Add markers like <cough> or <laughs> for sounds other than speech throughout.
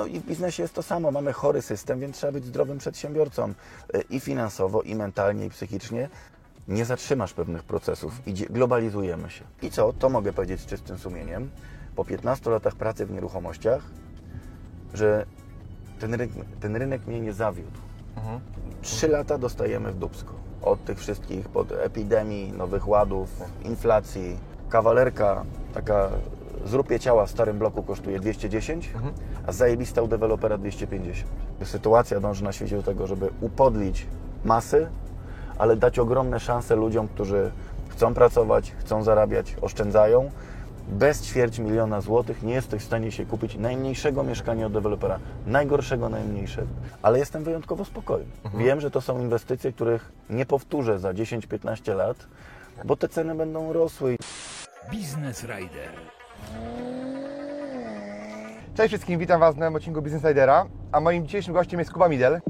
No, i w biznesie jest to samo. Mamy chory system, więc trzeba być zdrowym przedsiębiorcą e, i finansowo, i mentalnie, i psychicznie. Nie zatrzymasz pewnych procesów. Idzie, globalizujemy się. I co? To mogę powiedzieć z czystym sumieniem. Po 15 latach pracy w nieruchomościach, że ten rynek, ten rynek mnie nie zawiódł. Trzy lata dostajemy w dubsko. Od tych wszystkich, pod epidemii, nowych ładów, inflacji. Kawalerka, taka zrupie ciała w starym bloku kosztuje 210, a zajebista u dewelopera 250. Sytuacja dąży na świecie do tego, żeby upodlić masy, ale dać ogromne szanse ludziom, którzy chcą pracować, chcą zarabiać, oszczędzają. Bez ćwierć miliona złotych nie jesteś w stanie się kupić najmniejszego mieszkania od dewelopera, najgorszego, najmniejszego. Ale jestem wyjątkowo spokojny. Wiem, że to są inwestycje, których nie powtórzę za 10-15 lat, bo te ceny będą rosły. Business Rider. Cześć wszystkim, witam Was na odcinku Business Ridera, a moim dzisiejszym gościem jest Kuba Midel.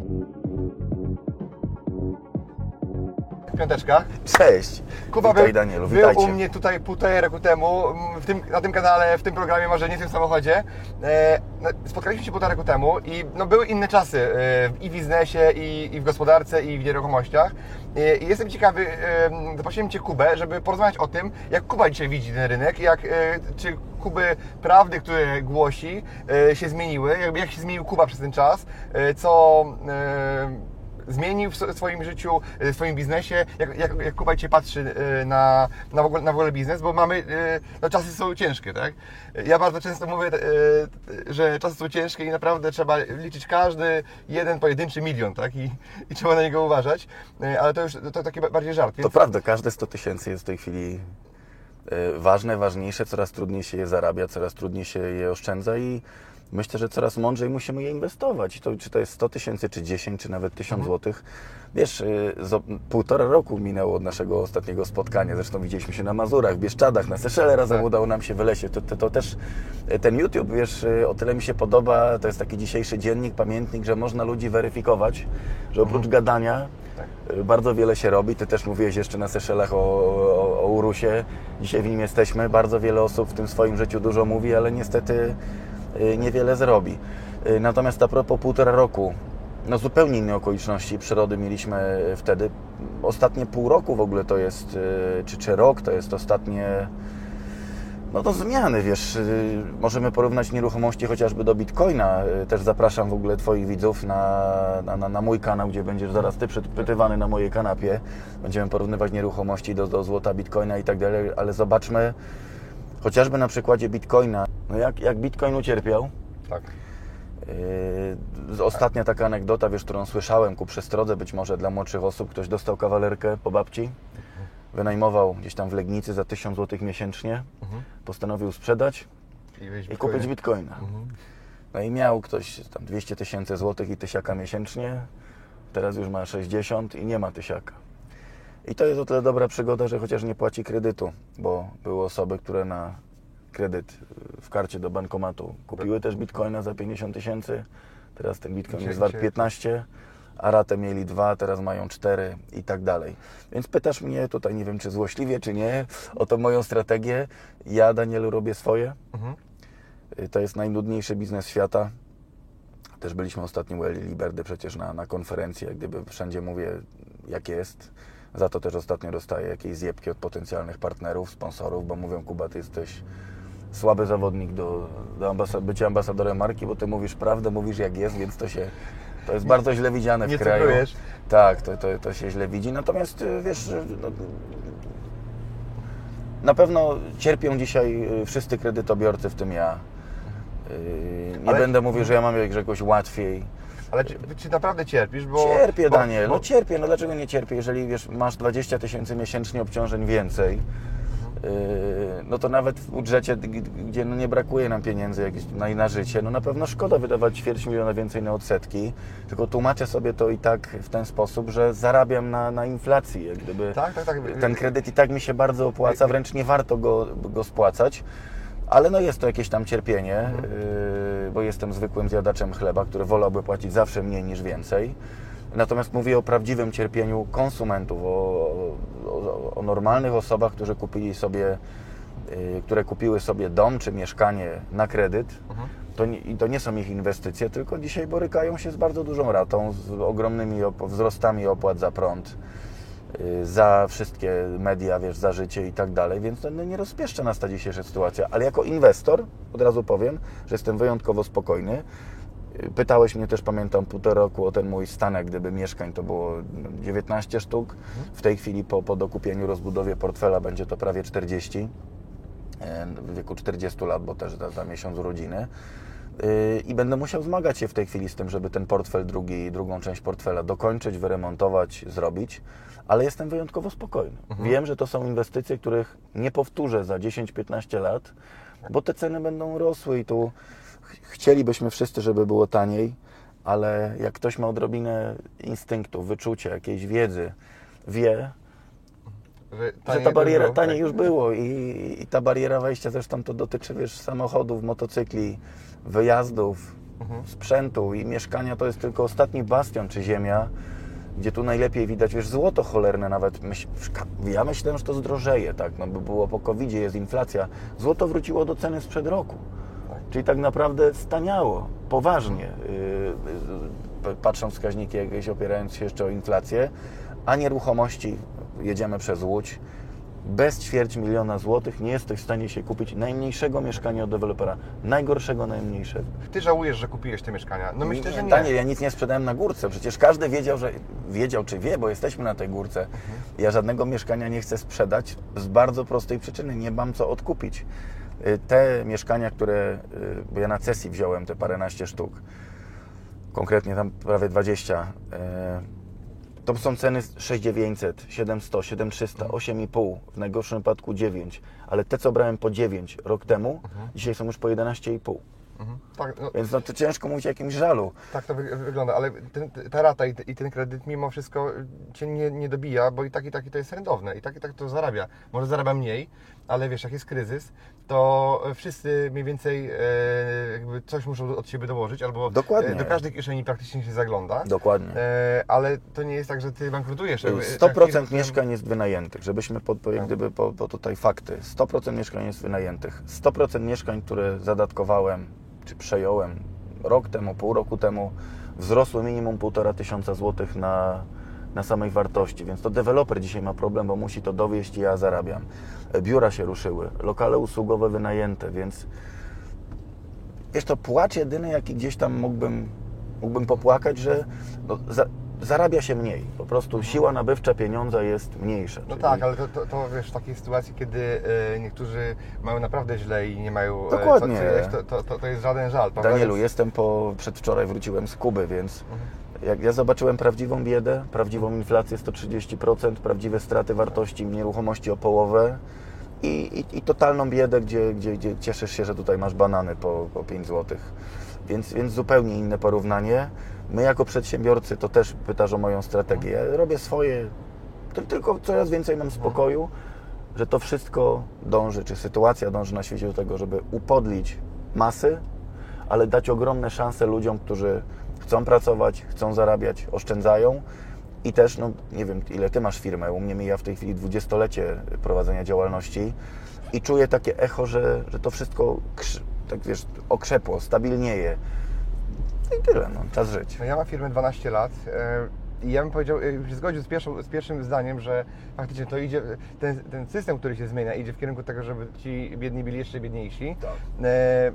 Piąteczka. Cześć! Kuba Witaj był, Danielu, był witajcie. u mnie tutaj półtorej roku temu, w tym, na tym kanale, w tym programie, może nie w tym samochodzie. E, no, spotkaliśmy się półtora roku temu i no, były inne czasy e, i w biznesie, i, i w gospodarce, i w nieruchomościach. E, I jestem ciekawy, e, zaprosiłem Cię Kubę, żeby porozmawiać o tym, jak Kuba dzisiaj widzi ten rynek, jak, e, czy Kuby prawdy, które głosi, e, się zmieniły, jakby jak się zmienił Kuba przez ten czas, e, co... Zmienił w swoim życiu, w swoim biznesie, jak, jak, jak Kuba dzisiaj patrzy e, na, na, w ogóle, na w ogóle biznes, bo mamy, e, no czasy są ciężkie, tak? Ja bardzo często mówię, że czasy są ciężkie i naprawdę trzeba liczyć każdy jeden pojedynczy milion, tak? I, i trzeba na niego uważać, ale to już to, to taki bardziej żart. To Więc, prawda, każde 100 tysięcy jest w tej chwili ważne, ważniejsze, coraz trudniej się je zarabia, coraz trudniej się je oszczędza i myślę, że coraz mądrzej musimy je inwestować. To, czy to jest 100 tysięcy, czy 10, czy nawet 1000 złotych. Wiesz, zo- półtora roku minęło od naszego ostatniego spotkania, zresztą widzieliśmy się na Mazurach, w Bieszczadach, na Seszele razem Tak. udało nam się w lesie. To, to, to też e, ten YouTube, wiesz, e, o tyle mi się podoba, to jest taki dzisiejszy dziennik, pamiętnik, że można ludzi weryfikować, że oprócz gadania y, bardzo wiele się robi. Ty też mówiłeś jeszcze na Seszelach o, o, o Urusie. Dzisiaj w nim jesteśmy. Bardzo wiele osób w tym swoim życiu dużo mówi, ale niestety y, niewiele zrobi. Y, Natomiast a propos półtora roku, no zupełnie inne okoliczności przyrody mieliśmy wtedy. Ostatnie pół roku w ogóle to jest, y, czy, czy rok to jest ostatnie no to zmiany, wiesz, y, możemy porównać nieruchomości chociażby do Bitcoina. Y, Też zapraszam w ogóle Twoich widzów na, na, na mój kanał, gdzie będziesz zaraz Ty przedpytywany na mojej kanapie. Będziemy porównywać nieruchomości do, do złota, Bitcoina i tak dalej, ale zobaczmy chociażby na przykładzie Bitcoina, no jak, jak Bitcoin ucierpiał. tak. Yy, Ostatnia taka anegdota, wiesz, którą słyszałem ku przestrodze być może dla młodszych osób, ktoś dostał kawalerkę po babci, wynajmował gdzieś tam w Legnicy za 1000 zł miesięcznie, postanowił sprzedać I, i kupić bitcoina. Mhm. No i miał ktoś tam 200 tysięcy złotych i tysiaka miesięcznie, teraz już ma 60 i nie ma tysiaka. I to jest o tyle dobra przygoda, że chociaż nie płaci kredytu, bo były osoby, które na kredyt y, w karcie do bankomatu kupiły też bitcoina za 50 tysięcy, teraz ten bitcoin jest wart dzisiaj- 15, a ratę mieli dwa, teraz mają cztery i tak dalej. Więc pytasz mnie tutaj, nie wiem czy złośliwie, czy nie, o tą moją strategię. Ja, Danielu, robię swoje. Mhm. Y, To jest najnudniejszy biznes świata. Też byliśmy ostatnio u Eli Liberdy przecież na, na konferencji, jak gdyby wszędzie mówię, jak jest. Za to też ostatnio dostaję jakieś zjebki od potencjalnych partnerów, sponsorów, bo mówią, Kuba, ty jesteś słaby zawodnik do, do ambasa- bycia ambasadorem marki, bo ty mówisz prawdę, mówisz jak jest, więc to się... To jest bardzo źle widziane w nie kraju. Tak, to, to, to się źle widzi. Natomiast y, wiesz, y, no, na pewno cierpią dzisiaj y, wszyscy kredytobiorcy, w tym ja. Nie Ale- będę mówił, że ja mam jak- że jakoś łatwiej. Ale czy, czy naprawdę cierpisz? Bo, Cierpię, bo, Daniel. Bo, No cierpię, no dlaczego nie cierpię? Jeżeli wiesz, masz 20 tysięcy miesięcznie obciążeń więcej, no to nawet w budżecie, gdzie no nie brakuje nam pieniędzy jakieś na, na życie, no na pewno szkoda wydawać ćwierć miliona więcej na odsetki, tylko tłumaczę sobie to i tak w ten sposób, że zarabiam na, na inflacji, jak gdyby Tak, tak, tak. ten kredyt i tak mi się bardzo opłaca, wręcz nie warto go, go spłacać. Ale no jest to jakieś tam cierpienie, yy, bo jestem zwykłym zjadaczem chleba, który wolałby płacić zawsze mniej niż więcej. Natomiast mówię o prawdziwym cierpieniu konsumentów, o, o, o normalnych osobach, którzy kupili sobie, yy, które kupiły sobie dom czy mieszkanie na kredyt. To nie, I to nie są ich inwestycje, tylko dzisiaj borykają się z bardzo dużą ratą, z ogromnymi op- wzrostami opłat za prąd za wszystkie media, wiesz, za życie i tak dalej, więc to no, nie rozpieszcza nas ta dzisiejsza sytuacja. Ale jako inwestor, od razu powiem, że jestem wyjątkowo spokojny. Y, Pytałeś mnie też, pamiętam, półtora roku o ten mój stanek, gdyby mieszkań to było 19 sztuk. W tej chwili po, po dokupieniu, rozbudowie portfela będzie to prawie 40 e, w wieku 40 lat, bo też za, za miesiąc urodziny. Yy, I będę musiał zmagać się w tej chwili z tym, żeby ten portfel, drugi, drugą część portfela dokończyć, wyremontować, zrobić, ale jestem wyjątkowo spokojny. Wiem, że to są inwestycje, których nie powtórzę za 10-15 lat, bo te ceny będą rosły i tu ch- chcielibyśmy wszyscy, żeby było taniej, ale jak ktoś ma odrobinę instynktu, wyczucia, jakiejś wiedzy, wie, Że, że ta bariera było, taniej tak. już było i, i ta bariera wejścia zresztą to dotyczy wiesz, samochodów, motocykli, wyjazdów, Mhm. sprzętu i mieszkania to jest tylko ostatni bastion czy ziemia, gdzie tu najlepiej widać, wiesz, złoto cholerne nawet. Myśl, ja myślałem, że to zdrożeje, tak, no by było po covid jest inflacja. Złoto wróciło do ceny sprzed roku. Tak. Czyli tak naprawdę staniało, poważnie, yy, yy, patrząc wskaźniki jakieś, opierając się jeszcze o inflację, a nieruchomości, jedziemy przez Łódź, bez ćwierć miliona złotych nie jesteś w stanie się kupić najmniejszego mieszkania od dewelopera, najgorszego, najmniejszego. Ty żałujesz, że kupiłeś te mieszkania? No myślę, że nie. Daniel, ja nic nie sprzedałem na górce. Przecież każdy wiedział, że wiedział czy wie, bo jesteśmy na tej górce. Ja żadnego mieszkania nie chcę sprzedać z bardzo prostej przyczyny. Nie mam co odkupić. Y, Te mieszkania, które, y, bo ja na cesji wziąłem te paręnaście sztuk, konkretnie tam prawie 20, y, to są ceny 6900, 700, 7300, 8,5, w najgorszym wypadku 9, ale te, co brałem po 9 rok temu, dzisiaj są już po 11,5. Mhm. Tak, no, Więc no to ciężko mówić o jakimś żalu. tak to wy- wygląda, ale ten, ta rata i, i ten kredyt mimo wszystko Cię nie, nie dobija, bo i tak i tak to jest rentowne, i tak i tak to zarabia. Może zarabia mniej, ale wiesz, jak jest kryzys, to wszyscy mniej więcej e, jakby coś muszą od siebie dołożyć, albo Dokładnie. e, do każdej kieszeni praktycznie się zagląda. Dokładnie. E, ale to nie jest tak, że Ty bankrutujesz. jakby, 100% tak, mieszkań jest wynajętych, żebyśmy po, po, jak gdyby po, po tutaj fakty. 100% mieszkań jest wynajętych. 100% mieszkań, które zadatkowałem czy przejąłem rok temu, pół roku temu, wzrosły minimum 1,5 tysiąca złotych na, na samej wartości, więc to deweloper dzisiaj ma problem, bo musi to dowieść i ja zarabiam. E, Biura się ruszyły, lokale usługowe wynajęte, więc wiesz, to płacz jedyny, jaki gdzieś tam mógłbym, mógłbym popłakać, że no, za, zarabia się mniej. Po prostu siła nabywcza pieniądza jest mniejsza. No Czyli- tak, ale to, to, to wiesz, w takiej sytuacji, kiedy e, niektórzy mają naprawdę źle i nie mają e, Dokładnie. co, to, to, to, jest żaden żal? Danielu, jestem po, przedwczoraj wróciłem z Kuby, więc jak ja zobaczyłem prawdziwą biedę, prawdziwą inflację 130%, prawdziwe straty wartości nieruchomości o połowę i, i, i totalną biedę, gdzie, gdzie, gdzie cieszysz się, że tutaj masz banany po, po 5 zł. Więc, więc zupełnie inne porównanie. My jako przedsiębiorcy, to też pytasz o moją strategię. Ja robię swoje, ty- tylko coraz więcej mam spokoju, że to wszystko dąży, czy sytuacja dąży na świecie do tego, żeby upodlić masy, ale dać ogromne szanse ludziom, którzy chcą pracować, chcą zarabiać, oszczędzają i też, no nie wiem, ile Ty masz firmę, u mnie mija w tej chwili dwudziestolecie prowadzenia działalności i czuję takie echo, że, że to wszystko, tak wiesz, okrzepło, stabilnieje. I tyle, no, czas żyć. No ja mam firmę 12 lat e, i ja bym powiedział, e, się zgodził z, pierwszą, z pierwszym zdaniem, że faktycznie to idzie, ten, ten system, który się zmienia, idzie w kierunku tego, żeby ci biedni byli jeszcze biedniejsi. E,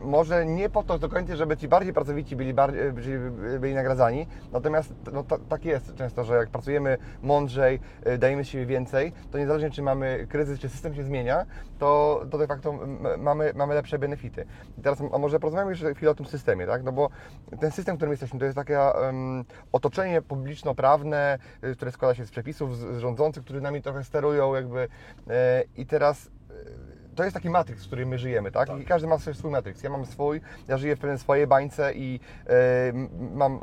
może nie po to do końca, żeby ci bardziej pracowici byli, bardziej, byli, byli nagradzani, natomiast no, ta, tak jest często, że jak pracujemy mądrzej, e, dajemy z siebie więcej, to niezależnie czy mamy kryzys, czy system się zmienia, to, to de facto mamy, mamy lepsze benefity. I teraz a może porozmawiamy jeszcze chwilę o tym systemie, tak? No bo ten system, w którym jesteśmy, to jest takie em, otoczenie pobytu publiczno-prawne, y, które składa się z przepisów, z, rządzących, którzy nami trochę sterują jakby e, i teraz to jest taki matryks, w którym my żyjemy, tak? I każdy ma swój, swój matryks. Ja mam swój, ja żyję w pewnej swojej bańce i e, mam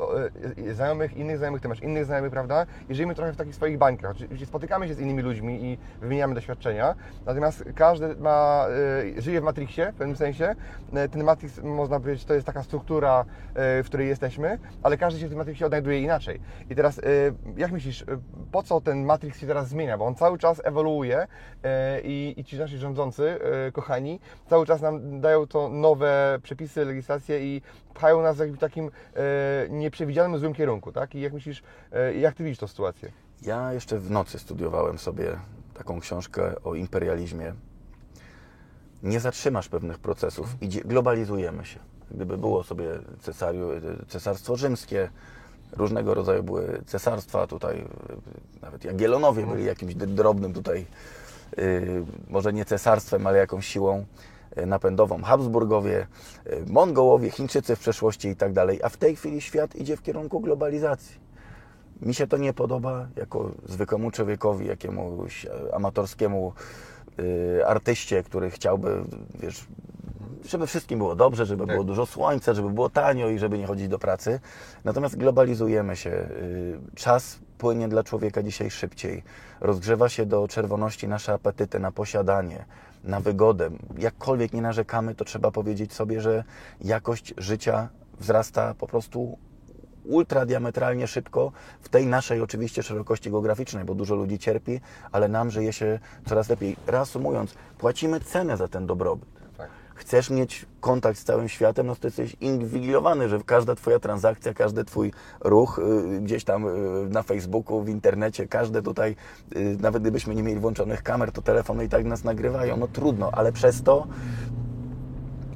e, znajomych, innych znajomych, ty masz innych znajomych, prawda? I żyjemy trochę w takich swoich bańkach. Oczywiście spotykamy się z innymi ludźmi i wymieniamy doświadczenia, natomiast każdy ma, e, żyje w matriksie w pewnym sensie. E, Ten matrix, można powiedzieć, to jest taka struktura, w której jesteśmy, ale każdy się w tym matriksie odnajduje inaczej. I teraz, jak myślisz, po co ten matrix się teraz zmienia? Bo on cały czas ewoluuje i, i ci nasi rządzący, kochani, cały czas nam dają to nowe przepisy, legislacje i pchają nas w takim e, nieprzewidzianym złym kierunku, tak? I jak myślisz, e, jak ty widzisz tę sytuację? Ja jeszcze w nocy studiowałem sobie taką książkę o imperializmie. Nie zatrzymasz pewnych procesów, idzie, globalizujemy się. Gdyby było sobie cesariu, cesarstwo rzymskie, różnego rodzaju były cesarstwa, tutaj nawet Jagiellonowie byli jakimś drobnym tutaj, może nie cesarstwem, ale jakąś siłą y, napędową. Habsburgowie, y, Mongołowie, Chińczycy w przeszłości i tak dalej. A w tej chwili świat idzie w kierunku globalizacji. Mi się to nie podoba jako zwykłemu człowiekowi, jakiemuś amatorskiemu y, artyście, który chciałby, wiesz, żeby wszystkim było dobrze, żeby Tak. było dużo słońca, żeby było tanio i żeby nie chodzić do pracy. Natomiast globalizujemy się. y, Czas płynie dla człowieka dzisiaj szybciej. Rozgrzewa się do czerwoności nasze apetyty na posiadanie, na wygodę. Jakkolwiek nie narzekamy, to trzeba powiedzieć sobie, że jakość życia wzrasta po prostu ultra diametralnie szybko w tej naszej oczywiście szerokości geograficznej, bo dużo ludzi cierpi, ale nam żyje się coraz lepiej. Reasumując, płacimy cenę za ten dobrobyt. Chcesz mieć kontakt z całym światem, no to jesteś inwigilowany, że każda Twoja transakcja, każdy Twój ruch y, gdzieś tam y, na Facebooku, w internecie, każde tutaj, y, nawet gdybyśmy nie mieli włączonych kamer, to telefony i tak nas nagrywają. No trudno, ale przez to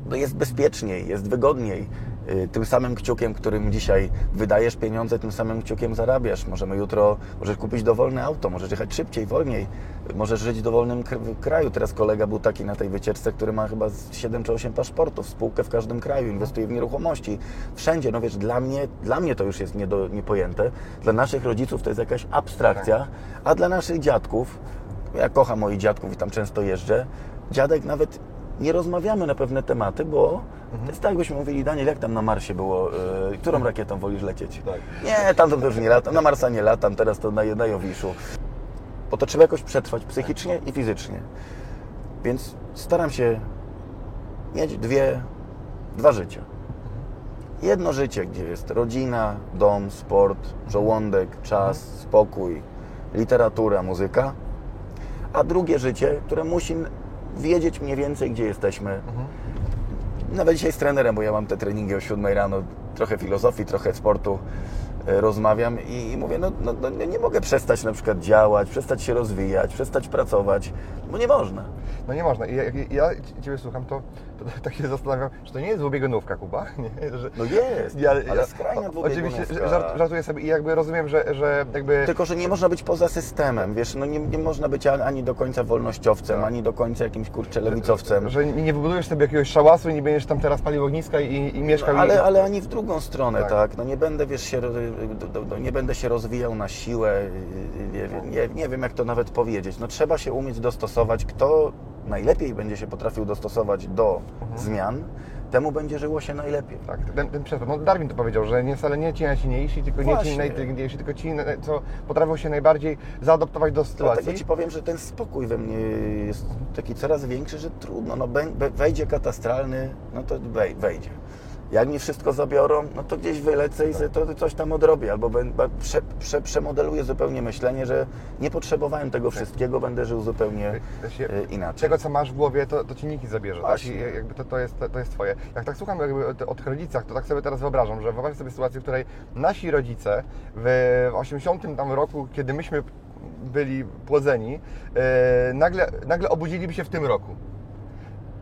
no jest bezpieczniej, jest wygodniej. Y, Tym samym kciukiem, którym dzisiaj wydajesz pieniądze, tym samym kciukiem zarabiasz. Możemy jutro, możesz kupić dowolne auto, możesz jechać szybciej, wolniej, możesz żyć w dowolnym kr- kraju. Teraz kolega był taki na tej wycieczce, który ma chyba z 7 czy 8 paszportów, spółkę w każdym kraju, inwestuje w nieruchomości. Wszędzie, no wiesz, dla mnie, dla mnie to już jest nie do, niepojęte. Dla naszych rodziców to jest jakaś abstrakcja, a dla naszych dziadków, ja kocham moich dziadków i tam często jeżdżę, dziadek nawet nie rozmawiamy na pewne tematy, bo to jest tak, jakbyśmy mówili, Daniel, jak tam na Marsie było, yy, którą rakietą wolisz lecieć? Tak. Nie, tam to już nie latam, na Marsa nie latam, teraz to na, na Jowiszu. Bo to trzeba jakoś przetrwać psychicznie i fizycznie. Więc staram się mieć dwie, dwa życia. Jedno życie, gdzie jest rodzina, dom, sport, żołądek, czas, spokój, literatura, muzyka. A drugie życie, które musi wiedzieć mniej więcej, gdzie jesteśmy. Nawet dzisiaj z trenerem, bo ja mam te treningi o 7 rano, trochę filozofii, trochę sportu e, rozmawiam i, mówię, no, no, no nie mogę przestać na przykład działać, przestać się rozwijać, przestać pracować, bo nie można. No nie można. I jak ja Ciebie słucham, to <laughs> tak się zastanawiam, że to nie jest dwubiegunówka, Kuba. <laughs> Nie, że, No jest, Ja- ale ja- skrajna o- Oczywiście dwubiegunówka. żart, żartuję sobie i jakby rozumiem, że, że jakby... Tylko, że nie można być poza systemem, wiesz, no nie, nie można być ani do końca wolnościowcem, Tak. ani do końca jakimś kurczę lewicowcem. Że nie nie wybudujesz sobie jakiegoś szałasu i nie będziesz tam teraz palił ogniska i, i mieszkał. i... Ale, ale ani w drugą stronę, Tak. tak. No nie będę, wiesz, się, nie będę się rozwijał na siłę, nie, wiem- nie, nie wiem jak to nawet powiedzieć. No trzeba się umieć dostosować. Kto najlepiej będzie się potrafił dostosować do zmian, temu będzie żyło się najlepiej. Tak, ten, ten przykład. No Darwin to powiedział, że nie wcale nie ci najsilniejsi, tylko nie ci Właśnie. najinteligentniejsi, tylko ci, co potrafią się najbardziej zaadoptować do sytuacji. Dlatego Ci powiem, że ten spokój we mnie jest taki coraz większy, że trudno, no wejdzie katastralny, no to wej- wejdzie. Jak mi wszystko zabiorą, no to gdzieś wylecę i to coś tam odrobię, albo prze, prze, przemodeluję zupełnie myślenie, że nie potrzebowałem tego wszystkiego, będę żył zupełnie się- e, inaczej. Czego, co masz w głowie, to, to ci nikt nie zabierze, tak? Właśnie. Jakby to, to, jest, to, jest twoje. Jak tak słucham jakby o, o tych rodzicach, to tak sobie teraz wyobrażam, że wyobraź sobie sytuację, w której nasi rodzice w 80 tam roku, kiedy myśmy byli płodzeni, e, nagle, nagle obudziliby się w tym roku.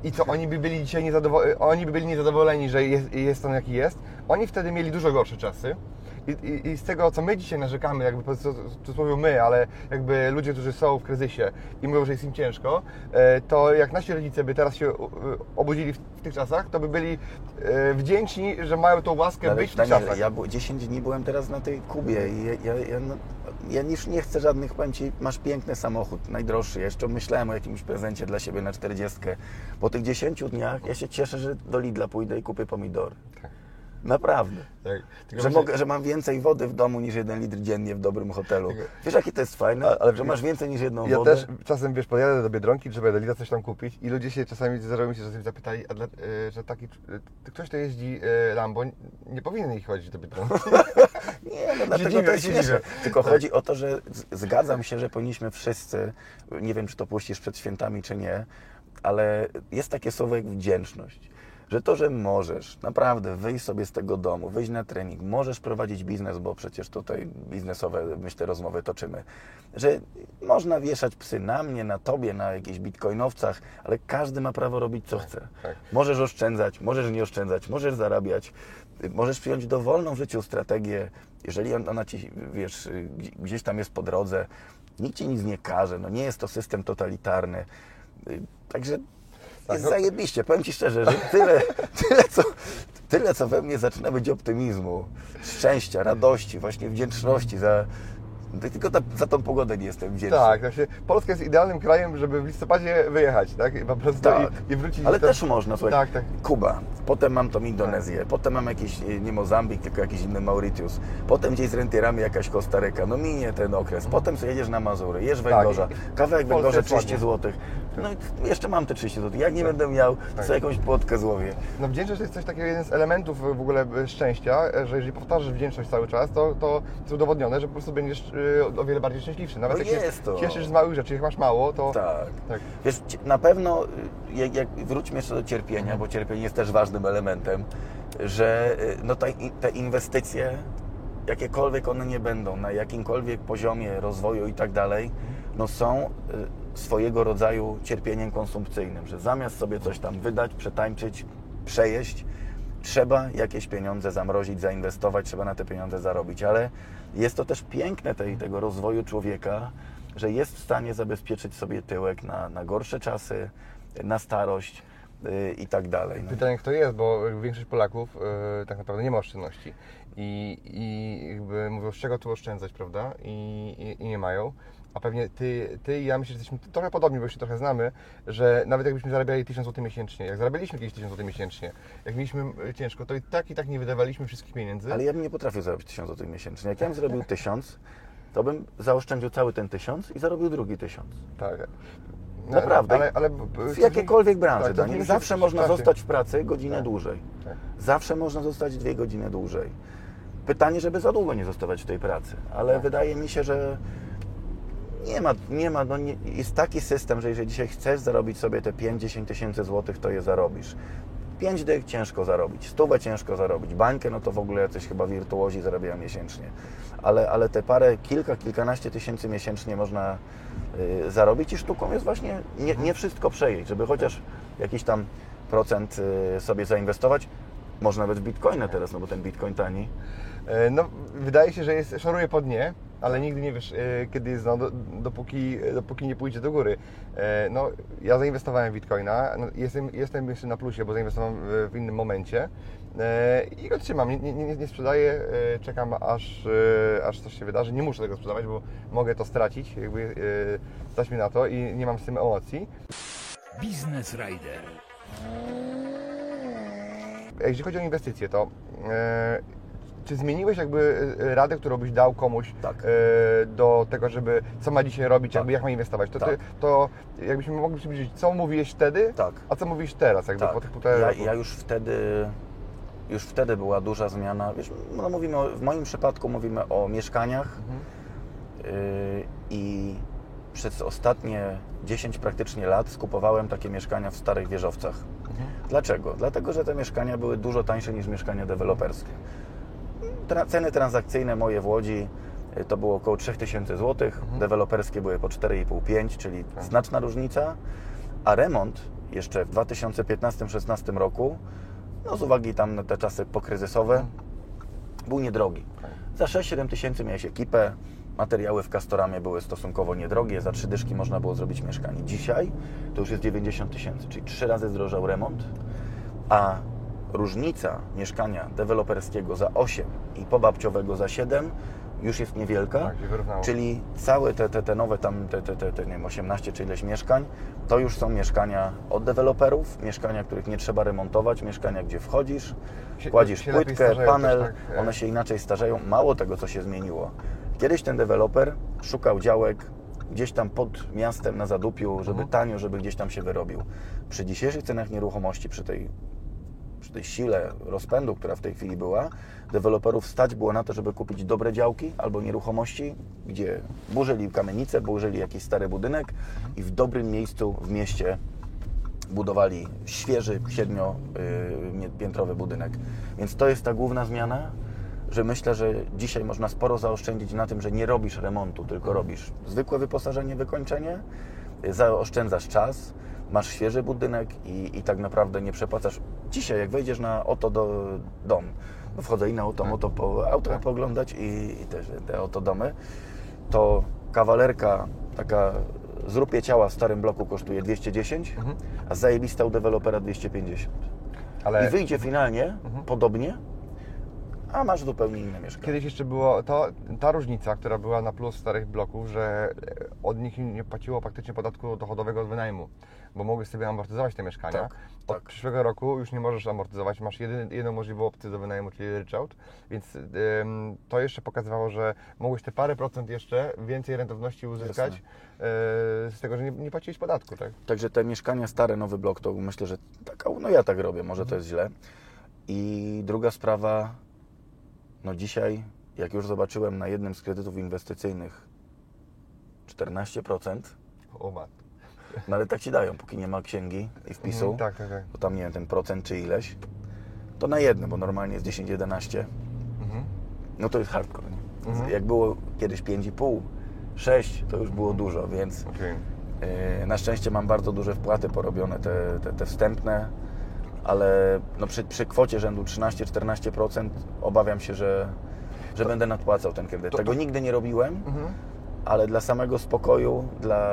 I co, oni by byli dzisiaj niezadowoleni, oni by byli niezadowoleni, że jest, jest on jaki jest. Oni wtedy mieli dużo gorsze czasy. I, i, I z tego, co my dzisiaj narzekamy, jakby cudzysłowie my, ale jakby ludzie, którzy są w kryzysie i mówią, że jest im ciężko, e, to jak nasi rodzice by teraz się e, obudzili w, tych czasach, to by byli e, wdzięczni, że mają tą łaskę Ale być w tych Daniel, czasach. ja bu- 10 dni byłem teraz na tej Kubie i ja, ja, ja, no, ja już nie chcę żadnych, powiem Ci, masz piękny samochód, najdroższy. Ja Jeszcze myślałem o jakimś prezencie dla siebie na 40. Po tych 10 dniach ja się cieszę, że do Lidla pójdę i kupię pomidory. Tak. Naprawdę. Tak. Że, właśnie- mogę, że mam więcej wody w domu niż jeden litr dziennie w dobrym hotelu. Tylko- Wiesz, jakie to jest fajne? A- ale- że masz więcej niż jedną Ja wodę. też czasem, wiesz, podjadę do Biedronki, żeby do Lidla coś tam kupić i ludzie się czasami zdarzało mi się, że zapytali, a dla, e, że taki, e, ktoś, kto jeździ e, Lambo, nie powinien ich chodzić do Biedronki. <laughs> Nie, no dlatego dziwię, to jest śmieszne. Tylko chodzi o to, że zgadzam się, że powinniśmy wszyscy, nie wiem czy to puścisz przed świętami czy nie, ale jest takie słowo jak wdzięczność. Że to, że możesz naprawdę wyjść sobie z tego domu, wyjść na trening, możesz prowadzić biznes, bo przecież tutaj biznesowe, myślę, rozmowy toczymy, że można wieszać psy na mnie, na tobie, na jakichś bitcoinowcach, ale każdy ma prawo robić co chce. tak. Możesz oszczędzać, możesz nie oszczędzać, możesz zarabiać, możesz przyjąć dowolną w życiu strategię, jeżeli on- ona ci, wiesz, gdzie- gdzieś tam jest po drodze, nikt ci nic nie każe, no nie jest to system totalitarny. Y, Także jest no- zajebiście. Powiem Ci szczerze, że tyle, <laughs> tyle, co, tyle, co we mnie zaczyna być optymizmu, szczęścia, radości, właśnie wdzięczności za... Tylko ta, za tą pogodę nie jestem wdzięczny. tak, właśnie Polska jest idealnym krajem, żeby w listopadzie wyjechać, tak? I po prostu Tak. i, i wrócić Ale też można, słuchaj. Tak, tak. Kuba, potem mam tą Indonezję, potem mam jakiś, e, nie Mozambik, tylko jakiś inny Mauritius, potem gdzieś z rentierami jakaś Kostaryka, no minie ten okres, potem sobie jedziesz na Mazury, jesz węgorza, i- kawałek węgorza jest 30 ładnie. zł, no i jeszcze mam te 30 zł, jak nie będę miał, to tak. sobie jakąś płotkę złowię. No wdzięczność to jest coś takiego, jeden z elementów w ogóle szczęścia, że jeżeli powtarzasz wdzięczność cały czas, to, to jest udowodnione, że po prostu będziesz y, o wiele bardziej szczęśliwszy. Nawet No jak się jest to. cieszysz z małych rzeczy, jak masz mało, to... Tak. tak. Wiesz, na pewno, jak, jak wróćmy jeszcze do cierpienia, bo cierpienie jest też ważnym elementem, że no te, te inwestycje, jakiekolwiek one nie będą, na jakimkolwiek poziomie rozwoju i tak dalej, no są swojego rodzaju cierpieniem konsumpcyjnym, że zamiast sobie coś tam wydać, przetańczyć, przejeść, trzeba jakieś pieniądze zamrozić, zainwestować, trzeba na te pieniądze zarobić, ale jest to też piękne tej, tego rozwoju człowieka, że jest w stanie zabezpieczyć sobie tyłek na, na gorsze czasy, na starość yy, i tak dalej. No. Pytanie kto jest, bo większość Polaków y, tak naprawdę nie ma oszczędności. I, i jakby mówią, z czego tu oszczędzać, prawda? I, i, i nie mają. A pewnie ty, ty i ja myślę, że jesteśmy trochę podobni, bo się trochę znamy, że nawet jakbyśmy zarabiali 1000 zł miesięcznie, jak zarabialiśmy kiedyś 1000 zł miesięcznie, jak mieliśmy y, ciężko, to i tak i tak nie wydawaliśmy wszystkich pieniędzy. Ale ja bym nie potrafił zarobić 1000 zł miesięcznie. Jak ja bym zrobił 1000, to bym zaoszczędził cały ten 1000 i zarobił drugi 1000. Tak. No, Naprawdę. Ale, ale, W jakiejkolwiek branży, tak, zmieni się Zawsze można czasie. zostać w pracy godzinę Tak. dłużej. Tak. Zawsze można zostać dwie godziny dłużej. Pytanie, żeby za długo nie zostawać w tej pracy, ale Tak. wydaje mi się, że nie ma, nie ma, no nie, jest taki system, że jeżeli dzisiaj chcesz zarobić sobie te 5-10 tysięcy złotych, to je zarobisz. 5 dych ciężko zarobić, stówę ciężko zarobić, bańkę no to w ogóle jacyś chyba wirtuozi zarabiają miesięcznie. Ale, ale te parę, kilka, kilkanaście tysięcy miesięcznie można y, zarobić i sztuką jest właśnie nie, nie wszystko przejeść, żeby chociaż jakiś tam procent y, sobie zainwestować. Można nawet w bitcoina teraz, no bo ten bitcoin tani. E, No, wydaje się, że jest, szoruje po dnie, ale nigdy nie wiesz, e, kiedy jest, no, do, dopóki, dopóki nie pójdzie do góry. E, No, ja zainwestowałem w Bitcoina, no, jestem, jestem jeszcze na plusie, bo zainwestowałem w, innym momencie e, i go trzymam, nie, nie, nie, sprzedaję, czekam aż, aż coś się wydarzy. Nie muszę tego sprzedawać, bo mogę to stracić, jakby stać mi na to i nie mam z tym emocji. Biznes Rider. Jeżeli chodzi o inwestycje, to czy zmieniłeś jakby e, radę, którą byś dał komuś Tak. e, do tego, żeby co ma dzisiaj robić, jakby jak ma inwestować? To, Tak. ty, to jakbyśmy mogli przybliżyć, co mówiłeś wtedy, Tak. a co mówisz teraz, jakby Tak. po tych półtora Ja, roku? ja już wtedy już wtedy była duża zmiana. Wiesz, no mówimy o, w moim przypadku mówimy o mieszkaniach Mhm. yy, i przez ostatnie 10 praktycznie lat skupowałem takie mieszkania w starych wieżowcach. Mhm. Dlaczego? Dlatego, że te mieszkania były dużo tańsze niż mieszkania deweloperskie. Tra ceny transakcyjne moje w Łodzi y, to było około 3000 zł, Mhm. deweloperskie były po 4,5-5, czyli Tak. znaczna różnica, a remont jeszcze w 2015-16 roku, no z uwagi tam na te czasy pokryzysowe, był niedrogi. Za 6-7 tysięcy miałeś ekipę, materiały w Castoramie były stosunkowo niedrogie, za trzy dyszki można było zrobić mieszkanie. Dzisiaj to już jest 90 tysięcy, czyli trzy razy zdrożał remont, a różnica mieszkania deweloperskiego za 8 i pobabciowego za 7 już jest niewielka, Tak, czyli całe te, te, te nowe tam, te, te, te, te nie wiem, 18 czy ileś mieszkań, to już są mieszkania od deweloperów, mieszkania, których nie trzeba remontować, mieszkania, gdzie wchodzisz, Się- kładziesz się płytkę, panel, tak, e. one się inaczej starzeją. Mało tego, co się zmieniło. Kiedyś ten deweloper szukał działek gdzieś tam pod miastem na zadupiu, żeby Mhm. tanio, żeby gdzieś tam się wyrobił. Przy dzisiejszych cenach nieruchomości, przy tej, przy tej sile rozpędu, która w tej chwili była, deweloperów stać było na to, żeby kupić dobre działki albo nieruchomości, gdzie burzyli kamienicę, burzyli jakiś stary budynek i w dobrym miejscu w mieście budowali świeży, siedmiopiętrowy budynek. Więc to jest ta główna zmiana, że myślę, że dzisiaj można sporo zaoszczędzić na tym, że nie robisz remontu, tylko robisz zwykłe wyposażenie, wykończenie, y, zaoszczędzasz czas, masz świeży budynek i, i tak naprawdę nie przepłacasz. Dzisiaj, jak wejdziesz na oto do dom, no wchodzę i na oto, moto po auta pooglądać i, i też te oto domy, to kawalerka taka zrupie ciała w starym bloku kosztuje 210, a zajebista u dewelopera 250. Ale I wyjdzie finalnie podobnie, a masz zupełnie inne mieszkanie. kiedyś jeszcze było to, ta różnica, która była na plus starych bloków, że od nich nie płaciło praktycznie podatku dochodowego od wynajmu, bo mogłeś sobie amortyzować te mieszkania. Tak, Od tak. przyszłego roku już nie możesz amortyzować, masz jedyny, jedną możliwą opcję do wynajmu, czyli ryczałt, więc ym, to jeszcze pokazywało, że mogłeś te parę procent jeszcze więcej rentowności uzyskać e, z tego, że nie, nie płaciłeś podatku, tak? Także te mieszkania stare, nowy blok, to myślę, że taka, no ja tak robię, może to jest źle. I druga sprawa, no dzisiaj, jak już zobaczyłem na jednym z kredytów inwestycyjnych 14%, O mat. No ale tak ci dają, póki nie ma księgi i wpisu, Mhm, tak, tak, tak. bo tam nie wiem, ten procent czy ileś, to na jednym, bo normalnie jest 10-11, Mhm. no to jest hardcore. Nie? Mhm. Jak było kiedyś 5,5, 6, to już było dużo, więc Okej. Yy, Na szczęście mam bardzo duże wpłaty porobione, te, te, te wstępne, ale no przy, przy kwocie rzędu 13-14% obawiam się, że, że będę nadpłacał ten kredyt. To- Tego to- nigdy nie robiłem, Mhm. Ale dla samego spokoju, dla,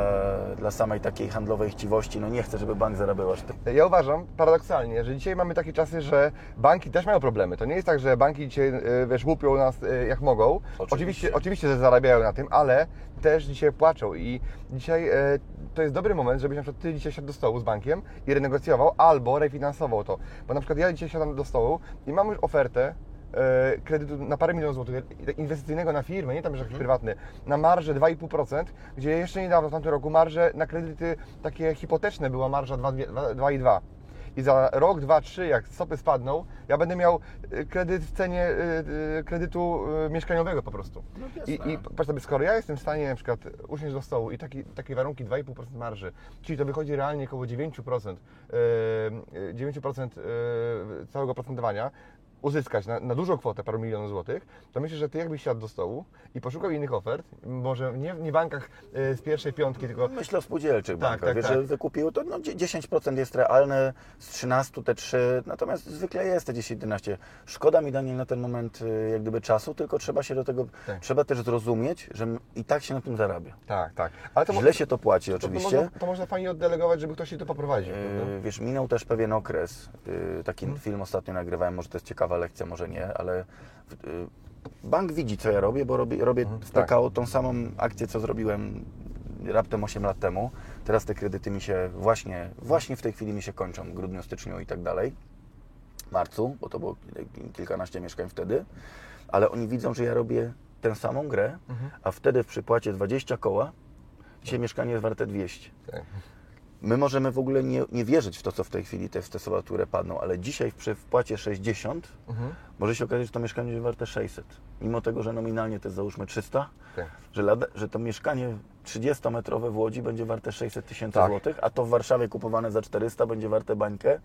dla samej takiej handlowej chciwości, no nie chcę, żeby bank zarabiał aż tyle. Ja uważam paradoksalnie, że dzisiaj mamy takie czasy, że banki też mają problemy. To nie jest tak, że banki dzisiaj e, wiesz, łupią nas e, jak mogą. Oczywiście. Oczywiście, oczywiście że zarabiają na tym, ale też dzisiaj płaczą i dzisiaj e, to jest dobry moment, żebyś na przykład Ty dzisiaj siadł do stołu z bankiem i renegocjował albo refinansował to. Bo na przykład ja dzisiaj siadam do stołu i mam już ofertę kredytu na parę milionów złotych inwestycyjnego na firmę, nie tam że jakiś prywatny, na marżę 2,5%, gdzie jeszcze niedawno w tamtym roku marże na kredyty takie hipoteczne była marża 2,2 i za rok, dwa, trzy, jak stopy spadną, ja będę miał y, kredyt w cenie y, kredytu mieszkaniowego po prostu. I, I patrz sobie, skoro ja jestem w stanie na przykład usiąść do stołu i taki, takie warunki 2,5% marży, czyli to wychodzi realnie około 9%, y, y, 9% y, całego procentowania, uzyskać na, na dużą kwotę, paru milionów złotych, to myślę, że Ty jakbyś siadł do stołu i poszukał innych ofert, może nie, nie w bankach y, z pierwszej piątki, tylko Myślę o spółdzielczych Tak, bankach, tak, wiesz, tak. że wykupiły to, no 10% jest realne, z 13 te 3, natomiast zwykle jest te 10-11. Szkoda mi, Daniel, na ten moment y, jak gdyby czasu, tylko trzeba się do tego, Tak. trzeba też zrozumieć, że i tak się na tym zarabia. tak, tak. Ale to Źle się to płaci To, to, oczywiście. można, to można fajnie oddelegować, żeby ktoś się to poprowadził. Yy, Wiesz, minął też pewien okres. Yy, Taki Mhm. film ostatnio nagrywałem, może to jest ciekawa lekcja, może nie, ale yy, bank widzi, co ja robię, bo robię, robię Mhm, w tak. PKO tą samą akcję, co zrobiłem raptem 8 lat temu. Teraz te kredyty mi się właśnie, właśnie w tej chwili mi się kończą, w grudniu, styczniu i tak dalej. Marcu, bo to było kilkanaście mieszkań wtedy, ale oni widzą, że ja robię tę samą grę, Mhm. a wtedy w przypłacie 20 koła, dzisiaj mieszkanie jest warte 200. My możemy w ogóle nie, nie wierzyć w to, co w tej chwili te, słowa, które padną, ale dzisiaj przy wpłacie 60 Mhm. może się okazać, że to mieszkanie jest warte 600. Mimo tego, że nominalnie to jest załóżmy 300, Tak. że, lada, że to mieszkanie 30-metrowe w Łodzi będzie warte 600 tysięcy Tak. złotych, a to w Warszawie kupowane za 400 będzie warte bańkę.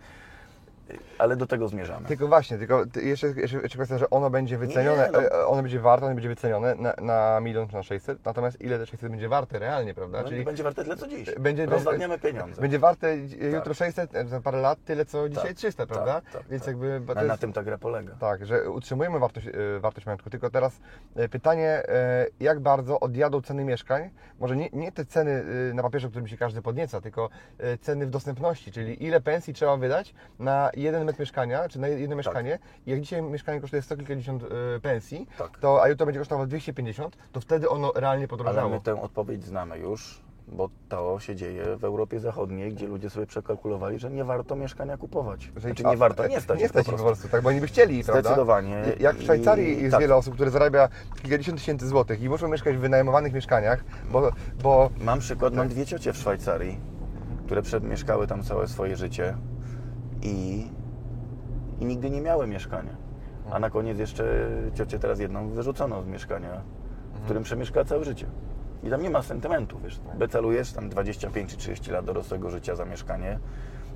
Ale do tego zmierzamy. Tylko właśnie, tylko ty- jeszcze, jeszcze, jeszcze kwestia, że ono będzie wycenione, Nie, no. e, ono będzie warte, ono będzie wycenione na, na milion czy na 600, natomiast ile te 600 będzie warte realnie, prawda? No, będzie warte tyle co dziś. Będzie- Rozwadniamy pieniądze. Będzie warte jutro 600, e, za parę lat tyle co dzisiaj Tak, 300, tak, prawda? tak, Więc tak. jakby Na, na jest- tym ta gra polega. Tak, że utrzymujemy wartość, e, wartość majątku, tylko teraz e, pytanie, e, jak bardzo odjadą ceny mieszkań, może nie, nie te ceny e, na papierze, którym się każdy podnieca, tylko e, ceny w dostępności, czyli ile pensji trzeba wydać na jeden metr mieszkania, czy na jedno mieszkanie. I jak dzisiaj mieszkanie kosztuje 100 kilkadziesiąt e, pensji, Tak. to, a jutro będzie kosztowało 250, to wtedy ono realnie Ale podrożało. my tę odpowiedź znamy już, bo to się dzieje w Europie Zachodniej, gdzie ludzie sobie przekalkulowali, że nie warto mieszkania kupować. Że- Znaczy nie warto, nie stać Nie stać po po prostu. tak, bo oni by chcieli, prawda? Zdecydowanie. Jak w Szwajcarii I- jest tak. wiele osób, które zarabia kilkadziesiąt tysięcy złotych i muszą mieszkać w wynajmowanych mieszkaniach, bo, bo Mam przykład, mam dwie ciocie w Szwajcarii, które przemieszkały tam całe swoje życie i, i nigdy nie miały mieszkania. A na koniec jeszcze ciocię teraz jedną wyrzucono z mieszkania, w którym przemieszkała całe życie. I tam nie ma sentymentu, wiesz. Becalujesz tam 25 czy 30 lat dorosłego życia za mieszkanie.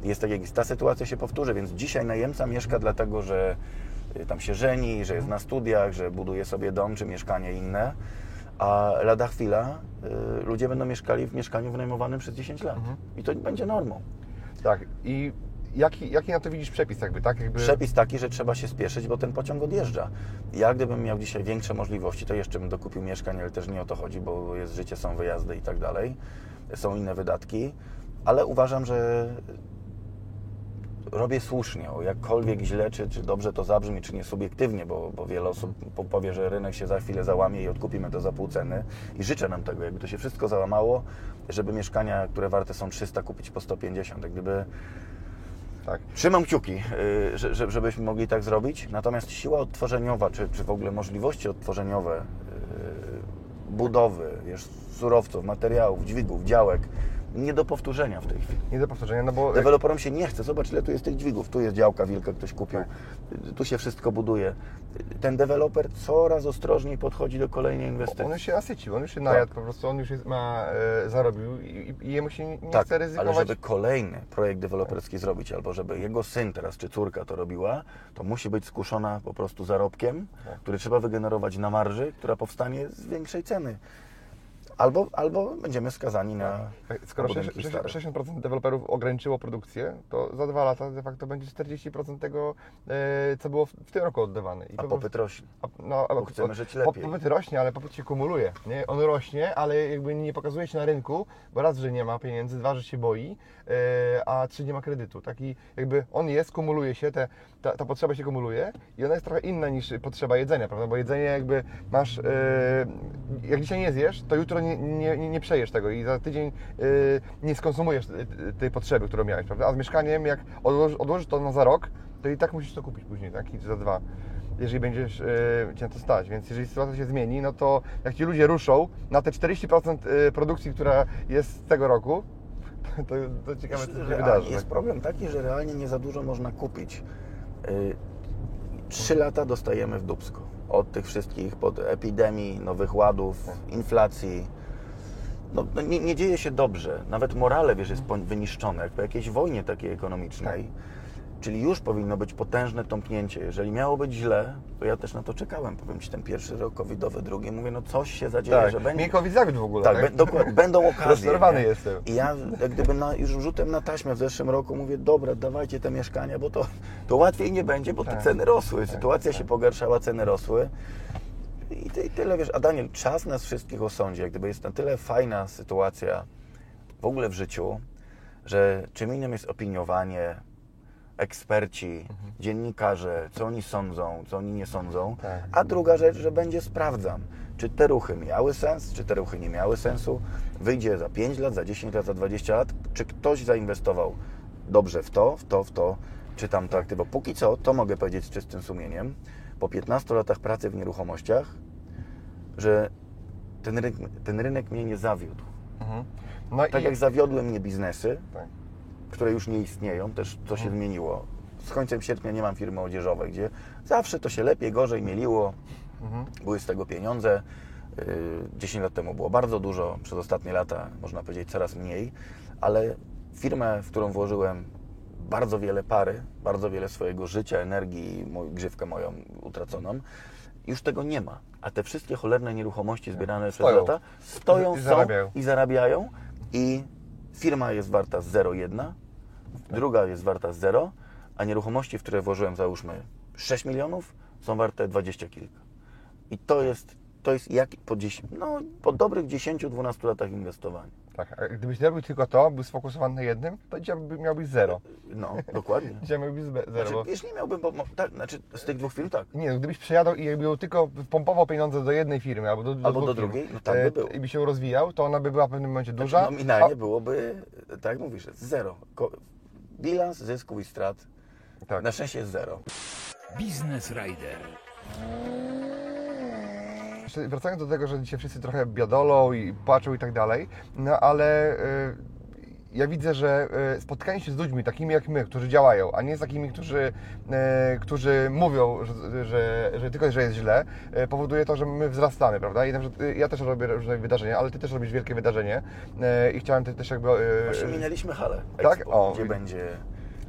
Jest tak jak. Ta sytuacja się powtórzy, więc dzisiaj najemca mieszka dlatego, że y, tam się żeni, że jest na studiach, że buduje sobie dom czy mieszkanie inne, a lada chwila y, ludzie będą mieszkali w mieszkaniu wynajmowanym przez 10 lat. I to będzie normą. tak. I jaki, jaki na to widzisz przepis jakby, tak? Jakby... Przepis taki, że trzeba się spieszyć, bo ten pociąg odjeżdża. Ja gdybym miał dzisiaj większe możliwości, to jeszcze bym dokupił mieszkanie, ale też nie o to chodzi, bo jest życie, są wyjazdy i tak dalej. Są inne wydatki, ale uważam, że robię słusznie, o jakkolwiek źle, czy, czy dobrze to zabrzmi, czy nie subiektywnie, bo, bo wiele osób po- powie, że rynek się za chwilę załamie i odkupimy to za pół ceny. I życzę nam tego, jakby to się wszystko załamało, żeby mieszkania, które warte są 300, kupić po 150. Jak gdyby Tak. Trzymam kciuki, y, że- że- żebyśmy mogli tak zrobić. Natomiast siła odtworzeniowa, czy, czy w ogóle możliwości odtworzeniowe y, budowy, wiesz, surowców, materiałów, dźwigów, działek, nie do powtórzenia w tej chwili. Nie do powtórzenia, no bo... Deweloperom się nie chce. Zobacz, ile tu jest tych dźwigów. Tu jest działka wilka, ktoś kupił. Tu się wszystko buduje. Ten deweloper coraz ostrożniej podchodzi do kolejnej inwestycji. On już się nasycił, on już się najadł Tak. po prostu, on już jest, ma, e, zarobił i, i jemu się nie Tak, chce ryzykować. ale żeby kolejny projekt deweloperski zrobić, albo żeby jego syn teraz, czy córka to robiła, to musi być skuszona po prostu zarobkiem, Tak. który trzeba wygenerować na marży, która powstanie z większej ceny. Albo, albo będziemy skazani na Tak, Skoro na budynki 60%, stare. 60% deweloperów ograniczyło produkcję, to za dwa lata de facto będzie 40% tego, e, co było w, tym roku oddawane. I A po popyt rośnie. A, no, Bo chcemy żyć lepiej. Popyt rośnie, ale popyt się kumuluje. Nie? On rośnie, ale jakby nie pokazuje się na rynku, bo raz, że nie ma pieniędzy, dwa, że się boi, e, a trzy, nie ma kredytu. Taki jakby on jest, kumuluje się, te, ta, ta potrzeba się kumuluje i ona jest trochę inna niż potrzeba jedzenia, prawda? Bo jedzenie jakby masz, e, jak dzisiaj nie zjesz, to jutro nie, nie, nie, przejesz tego i za tydzień e, nie skonsumujesz tej potrzeby, którą miałeś, prawda? A z mieszkaniem, jak odłożysz, odłożysz to na za rok, to i tak musisz to kupić później, tak? I za dwa jeżeli będziesz e, cię to stać. Więc jeżeli sytuacja się zmieni, no to jak ci ludzie ruszą na te 40% e, produkcji, która jest z tego roku, <laughs> to, to ciekawe, co się wydarzy. Jest tak? problem taki, że realnie nie za dużo można kupić. Y, Trzy lata dostajemy w dubsko. Od tych wszystkich, pod epidemii, nowych ładów, inflacji. No, no nie, nie dzieje się dobrze. Nawet morale, wiesz, jest wyniszczone, jak po jakiejś wojnie takiej ekonomicznej. Czyli już powinno być potężne tąpnięcie. Jeżeli miało być źle, to ja też na to czekałem. Powiem Ci, ten pierwszy rok covidowy, drugi, mówię, no coś się zadzieje, Tak, że będzie... mnie COVID zawiódł w ogóle, Tak, tak? dokładnie, <laughs> będą okazje. Rozczarowany jestem. I ja jak gdyby na, już rzutem na taśmę w zeszłym roku mówię, dobra, dawajcie te mieszkania, bo to, to łatwiej nie będzie, bo te Tak. ceny rosły, sytuacja się pogarszała, ceny rosły. I, ty, I tyle, wiesz, a Daniel, czas nas wszystkich osądzi, jak gdyby jest na tyle fajna sytuacja w ogóle w życiu, że czym innym jest opiniowanie, eksperci, Mhm. dziennikarze, co oni sądzą, co oni nie sądzą, Tak. a druga rzecz, że będzie sprawdzam, czy te ruchy miały sens, czy te ruchy nie miały sensu, wyjdzie za 5 lat, za 10 lat, za 20 lat, czy ktoś zainwestował dobrze w to, w to, w to, czy tamto aktywo. Póki co, to mogę powiedzieć z czystym sumieniem, po 15 latach pracy w nieruchomościach, że ten rynek, ten rynek mnie nie zawiódł. Mhm. No Tak i, jak zawiodły mnie biznesy, tak. Które już nie istnieją, też to się zmieniło. Z końcem sierpnia nie mam firmy odzieżowej, gdzie zawsze to się lepiej, gorzej mieliło, Mhm. były z tego pieniądze. Yy, 10 lat temu było bardzo dużo, przez ostatnie lata można powiedzieć coraz mniej, ale firmę, w którą włożyłem bardzo wiele pary, bardzo wiele swojego życia, energii, grzywkę moją utraconą. Już tego nie ma. A te wszystkie cholerne nieruchomości zbierane Stoją. przez lata stoją, I są zarabiają. i zarabiają i firma jest warta 0,1, druga jest warta 0, a nieruchomości, w które włożyłem załóżmy 6 milionów, są warte 20 kilka. I to jest, to jest jak po, 10, no, po dobrych 10-12 latach inwestowania. Tak, a gdybyś robił tylko to, był sfokusowany na jednym, to dzisiaj by- miałbyś zero. No, dokładnie. <laughs> Dzisiaj miałbyś zero. Znaczy, bo... nie miałbym, bo, tak, znaczy z tych dwóch firm tak. Nie, no, gdybyś przejadał i jakby tylko pompował pieniądze do jednej firmy albo do, do, Albo do drugiej, no tak by e, było. I by się rozwijał, to ona by była w pewnym momencie duża. Znaczy, nominalnie byłoby, tak jak mówisz, zero. Ko- Bilans zysków i strat tak. na szczęście jest zero. Biznes Rider. Wracając do tego, że dzisiaj wszyscy trochę biadolą i płaczą i tak dalej, no ale y, ja widzę, że y, spotkanie się z ludźmi takimi jak my, którzy działają, a nie z takimi, którzy, y, którzy mówią, że, że, że tylko, że jest źle, y, powoduje to, że my wzrastamy, prawda? I na przykład, ja też robię różne wydarzenia, ale Ty też robisz wielkie wydarzenie i chciałem te- też jakby... Właśnie minęliśmy halę. tak? Expo, O, gdzie będzie...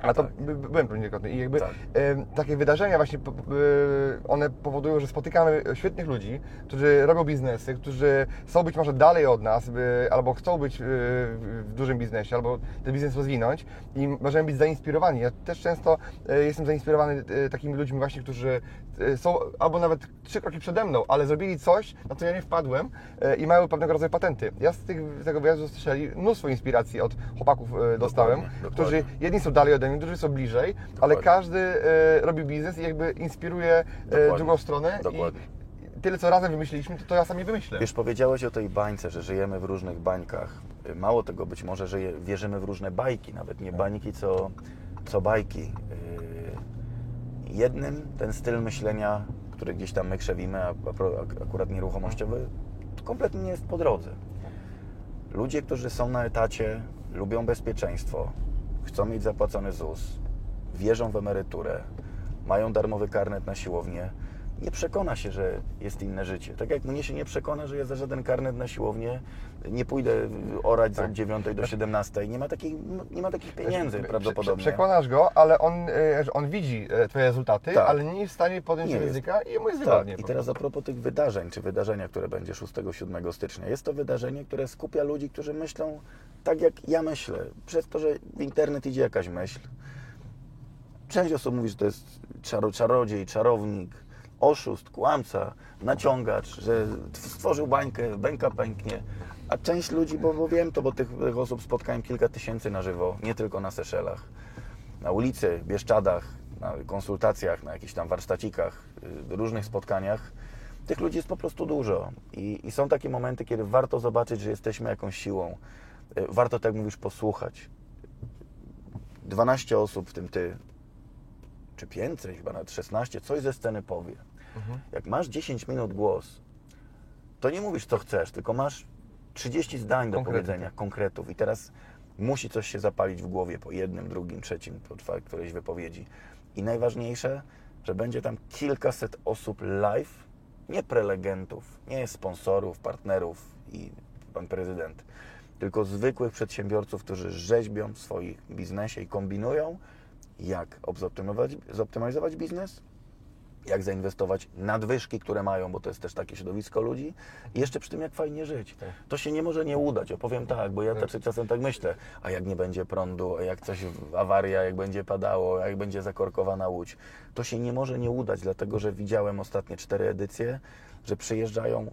A to tak. by- by- byłem tu niejednokrotnie i jakby Tak. em, takie wydarzenia właśnie, y, one powodują, że spotykamy świetnych ludzi, którzy robią biznesy, którzy są być może dalej od nas, albo chcą być y, w dużym biznesie, albo ten biznes rozwinąć i możemy być zainspirowani. Ja też często y, jestem zainspirowany takimi ludźmi właśnie, którzy są albo nawet trzy kroki przede mną, ale zrobili coś, na co ja nie wpadłem i mają pewnego rodzaju patenty. Ja z, tych, z tego wyjazdu słyszeli mnóstwo inspiracji od chłopaków dostałem, dokładnie. którzy jedni są dalej ode mnie, drudzy są bliżej, ale Dokładnie. każdy e, robi biznes i jakby inspiruje e, drugą stronę. Dokładnie. I tyle, co razem wymyśliliśmy, to, to ja sami wymyślę. Wiesz, powiedziałeś o tej bańce, że żyjemy w różnych bańkach. Mało tego, być może, że je- wierzymy w różne bajki, nawet nie bańki, co, co bajki. Yy, Jednym ten styl myślenia, który gdzieś tam my krzewimy, a, akurat nieruchomościowy, kompletnie nie jest po drodze. Ludzie, którzy są na etacie, lubią bezpieczeństwo, chcą mieć zapłacony ZUS, wierzą w emeryturę, mają darmowy karnet na siłownię, nie przekona się, że jest inne życie. Tak jak mnie się nie przekona, że ja za żaden karnet na siłownię nie pójdę orać Tak. od 9 do 17. Nie ma, takiej, nie ma takich pieniędzy prawdopodobnie. prze- Przekonasz go, ale on, e, że on widzi e, Twoje rezultaty, Tak. ale nie jest w stanie podjąć Nie jest. ryzyka i mu jest Tak, wygodnie. i teraz a propos tych wydarzeń, czy wydarzenia, które będzie 6-7 stycznia. Jest to wydarzenie, które skupia ludzi, którzy myślą tak, jak ja myślę. Przez to, że w internet idzie jakaś myśl. Część osób mówi, że to jest czaro, czarodziej, czarownik, oszust, kłamca, naciągacz, że stworzył bańkę, bańka pęknie. A część ludzi, bo, bo wiem to, bo tych, tych osób spotkałem kilka tysięcy na żywo, nie tylko na Seszelach, na ulicy, Bieszczadach, na konsultacjach, na jakichś tam warsztacikach, y, różnych spotkaniach. Tych ludzi jest po prostu dużo I, i są takie momenty, kiedy warto zobaczyć, że jesteśmy jakąś siłą. Y, Warto, tak jak mówisz, posłuchać. 12 osób, w tym ty, czy więcej, chyba nawet 16, coś ze sceny powie. Jak masz 10 minut głos, to nie mówisz, co chcesz, tylko masz 30 zdań do Konkrety. powiedzenia, konkretów. I teraz musi coś się zapalić w głowie po jednym, drugim, trzecim, po którejś wypowiedzi. I najważniejsze, że będzie tam kilkaset osób live, nie prelegentów, nie sponsorów, partnerów i pan prezydent, tylko zwykłych przedsiębiorców, którzy rzeźbią w swoim biznesie i kombinują, jak zoptymalizować, biznes, jak zainwestować nadwyżki, które mają, bo to jest też takie środowisko ludzi? I jeszcze przy tym jak fajnie żyć. To się nie może nie udać, opowiem tak, bo ja tak. czasem tak myślę, a jak nie będzie prądu, a jak coś awaria, jak będzie padało, a jak będzie zakorkowana łódź, to się nie może nie udać, dlatego że widziałem ostatnie cztery edycje, że przyjeżdżają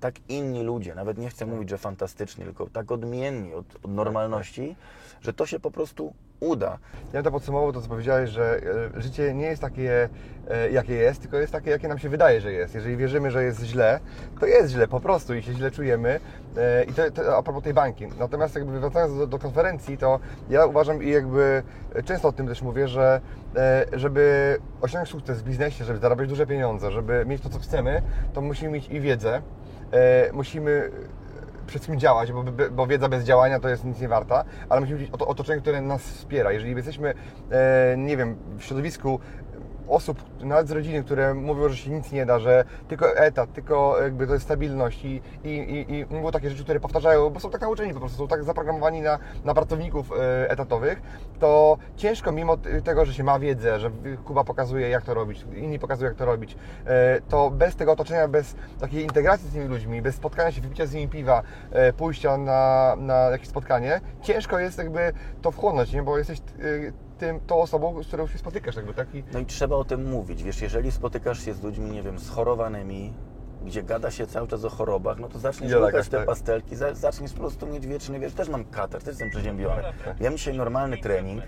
tak inni ludzie, nawet nie chcę mówić, że fantastycznie, tylko tak odmienni od, od normalności, że to się po prostu uda. Ja bym to podsumował to, co powiedziałeś, że e, życie nie jest takie, e, jakie jest, tylko jest takie, jakie nam się wydaje, że jest. Jeżeli wierzymy, że jest źle, to jest źle po prostu i się źle czujemy. E, I to, to a propos tej bańki. Natomiast jakby wracając do, do konferencji, to ja uważam i jakby często o tym też mówię, że żeby osiągnąć sukces w biznesie, żeby zarabiać duże pieniądze, żeby mieć to, co chcemy, to musimy mieć i wiedzę, musimy przed wszystkim działać, bo, bo wiedza bez działania to jest nic nie warta, ale musimy mieć oto- otoczenie, które nas wspiera. Jeżeli jesteśmy, e, nie wiem, w środowisku osób, nawet z rodziny, które mówią, że się nic nie da, że tylko etat, tylko jakby to jest stabilność i, i, i, i mówią takie rzeczy, które powtarzają, bo są tak nauczeni po prostu, są tak zaprogramowani na, na pracowników e, etatowych, to ciężko mimo tego, że się ma wiedzę, że Kuba pokazuje jak to robić, inni pokazują jak to robić, e, to bez tego otoczenia, bez takiej integracji z tymi ludźmi, bez spotkania się, wypicia z nimi piwa, e, pójścia na, na jakieś spotkanie, ciężko jest jakby to wchłonąć, nie? bo jesteś tym, tą osobą, z którą się spotykasz, jakby taki... No i trzeba o tym mówić. Wiesz, jeżeli spotykasz się z ludźmi, nie wiem, schorowanymi, gdzie gada się cały czas o chorobach, no to zaczniesz tak, łykać te tak. pastelki, za- zaczniesz po prostu mieć wieczny, wiesz, też mam katar, też jestem przeziębiony. Ja mam dzisiaj normalny trening,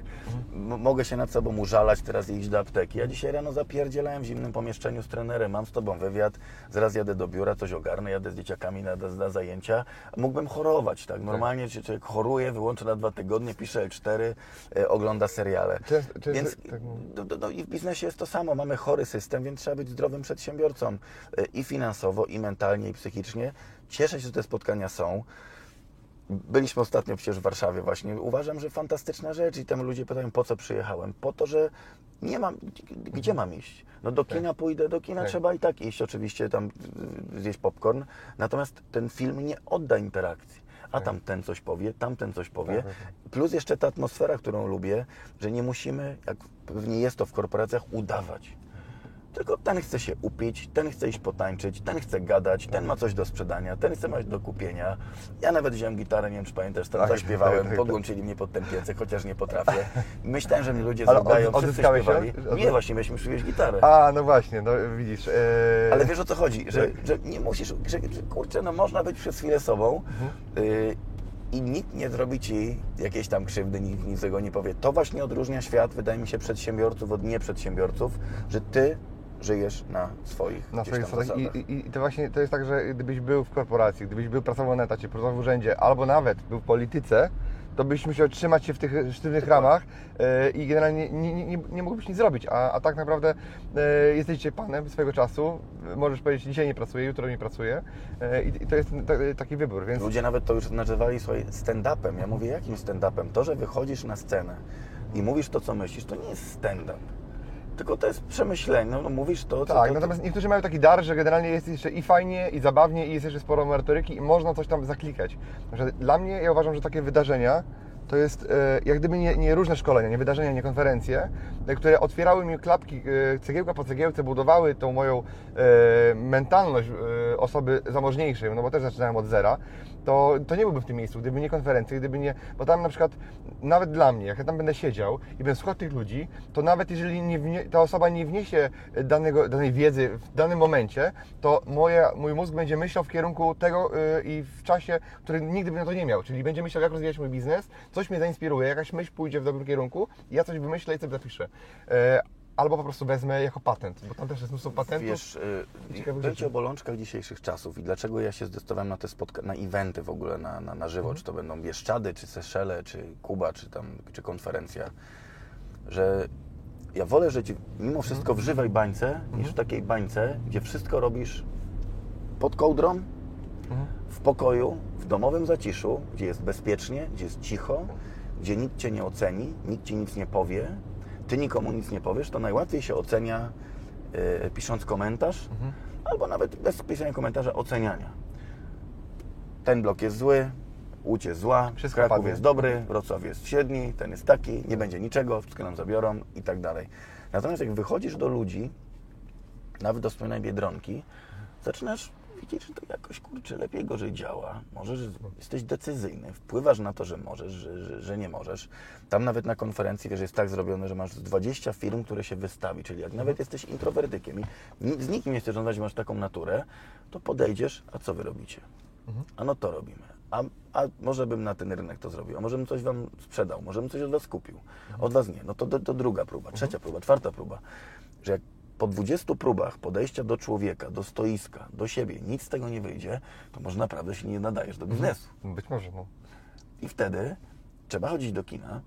m- mogę się nad sobą użalać teraz i iść do apteki. Ja dzisiaj rano zapierdzielałem w zimnym pomieszczeniu z trenerem, mam z Tobą wywiad, zaraz jadę do biura, coś ogarnę, jadę z dzieciakami na, na zajęcia. Mógłbym chorować, tak? Normalnie się człowiek choruje, wyłącza na dwa tygodnie, pisze L4, e, ogląda seriale. Często- często- Więc tak no, no, no i w biznesie jest to samo. Mamy chory system, więc trzeba być zdrowym przedsiębiorcą e, i finansowo, i mentalnie, i psychicznie. Cieszę się, że te spotkania są. Byliśmy ostatnio przecież w Warszawie właśnie. Uważam, że fantastyczna rzecz i tam ludzie pytają, po co przyjechałem? Po to, że nie mam, gdzie mam iść? No do kina pójdę, do kina Tak. trzeba i tak iść, oczywiście tam y, zjeść popcorn. Natomiast ten film nie odda interakcji. A tam ten coś powie, tamten coś powie. Tak, Plus jeszcze ta atmosfera, którą lubię, że nie musimy, jak pewnie jest to w korporacjach, udawać. Tylko ten chce się upić, ten chce iść potańczyć, ten chce gadać, ten ma coś do sprzedania, ten chce mieć do kupienia. Ja nawet wziąłem gitarę, nie wiem czy pamiętasz, tam Tak, zaśpiewałem, tak, tak, podłączyli mnie pod ten piecek, chociaż nie potrafię. Myślałem, że mnie ludzie <laughs> zrugają, od- wszyscy śpiewali. Nie, właśnie mieliśmy przywieźć gitarę. A, no właśnie, no widzisz. e, Ale wiesz o co chodzi, że, że nie musisz, że, że kurczę, no można być przez chwilę sobą y, i nikt nie zrobi ci jakiejś tam krzywdy, nikt nic złego nie powie. To właśnie odróżnia świat, wydaje mi się, przedsiębiorców od nieprzedsiębiorców, że ty żyjesz na swoich Na swoich zasadach. I, i, to właśnie to jest tak, że gdybyś był w korporacji, gdybyś był pracował na etacie, pracował w urzędzie, albo nawet był w polityce, to byś musiał trzymać się w tych sztywnych ramach e, i generalnie nie, nie, nie, nie mógłbyś nic zrobić. A, a tak naprawdę e, jesteś dzisiaj panem swojego czasu. Możesz powiedzieć, dzisiaj nie pracuję, jutro nie pracuję. E, i, to jest ta, taki wybór, więc Ludzie nawet to już nazywali swoje stand-upem. Ja mówię, jakim stand-upem? To, że wychodzisz na scenę i mówisz to, co myślisz, to nie jest stand-up. Tylko to jest przemyślenie. No, no mówisz to, Tak, to, natomiast niektórzy mają taki dar, że generalnie jest jeszcze i fajnie, i zabawnie, i jest jeszcze sporo merytoryki i można coś tam zaklikać. Że dla mnie, ja uważam, że takie wydarzenia to jest e, jak gdyby nie, nie różne szkolenia, nie wydarzenia, nie konferencje, które otwierały mi klapki e, cegiełka po cegiełce, budowały tą moją e, mentalność osoby zamożniejszej, no bo też zaczynałem od zera, to, to nie byłbym w tym miejscu, gdyby nie konferencje, gdyby nie, bo tam na przykład nawet dla mnie, jak ja tam będę siedział i będę słuchał tych ludzi, to nawet jeżeli nie ta osoba nie wniesie danego, danej wiedzy w danym momencie, to moje, mój mózg będzie myślał w kierunku tego yy, i w czasie, który nigdy by na to nie miał, czyli będzie myślał, jak rozwijać mój biznes, coś mnie zainspiruje, jakaś myśl pójdzie w dobrym kierunku, ja coś wymyślę i sobie zapiszę. Yy, albo po prostu wezmę jako patent, bo tam też jest mnóstwo patentów. Wiesz, i y, o bolączkach dzisiejszych czasów i dlaczego ja się zdecydowałem na te spotkania, na eventy w ogóle, na, na, na żywo, czy to będą Bieszczady, czy Seszele, czy Kuba, czy tam, czy konferencja, że ja wolę żyć mimo wszystko w żywej bańce, niż w takiej bańce, gdzie wszystko robisz pod kołdrą, w pokoju, w domowym zaciszu, gdzie jest bezpiecznie, gdzie jest cicho, gdzie nikt Cię nie oceni, nikt Ci nic nie powie, Ty nikomu nic nie powiesz, to najłatwiej się ocenia e, pisząc komentarz, albo nawet bez pisania komentarza oceniania. Ten blok jest zły, Łódź jest zła, Wszystko Kraków padnie. jest dobry, Wrocław jest średni, ten jest taki, nie będzie niczego, wszystko nam zabiorą i tak dalej. Natomiast jak wychodzisz do ludzi, nawet do swojej Biedronki, zaczynasz widzieć, że to jakoś, kurczę, lepiej, gorzej działa. Możesz, jesteś decyzyjny, wpływasz na to, że możesz, że, że, że nie możesz. Tam nawet na konferencji, wiesz, jest tak zrobione, że masz z 20 firm, które się wystawi, czyli jak nawet jesteś introwertykiem i z nikim nie chcesz rozmawiać, masz taką naturę, to podejdziesz, a co wy robicie? A no to robimy. A, a może bym na ten rynek to zrobił, a może bym coś Wam sprzedał, może bym coś od Was kupił. Od Was nie. No to, to, to druga próba, trzecia próba, czwarta próba. Że jak po 20 próbach podejścia do człowieka, do stoiska, do siebie, nic z tego nie wyjdzie, to może naprawdę się nie nadajesz do biznesu. Być może, no. I wtedy trzeba chodzić do kina,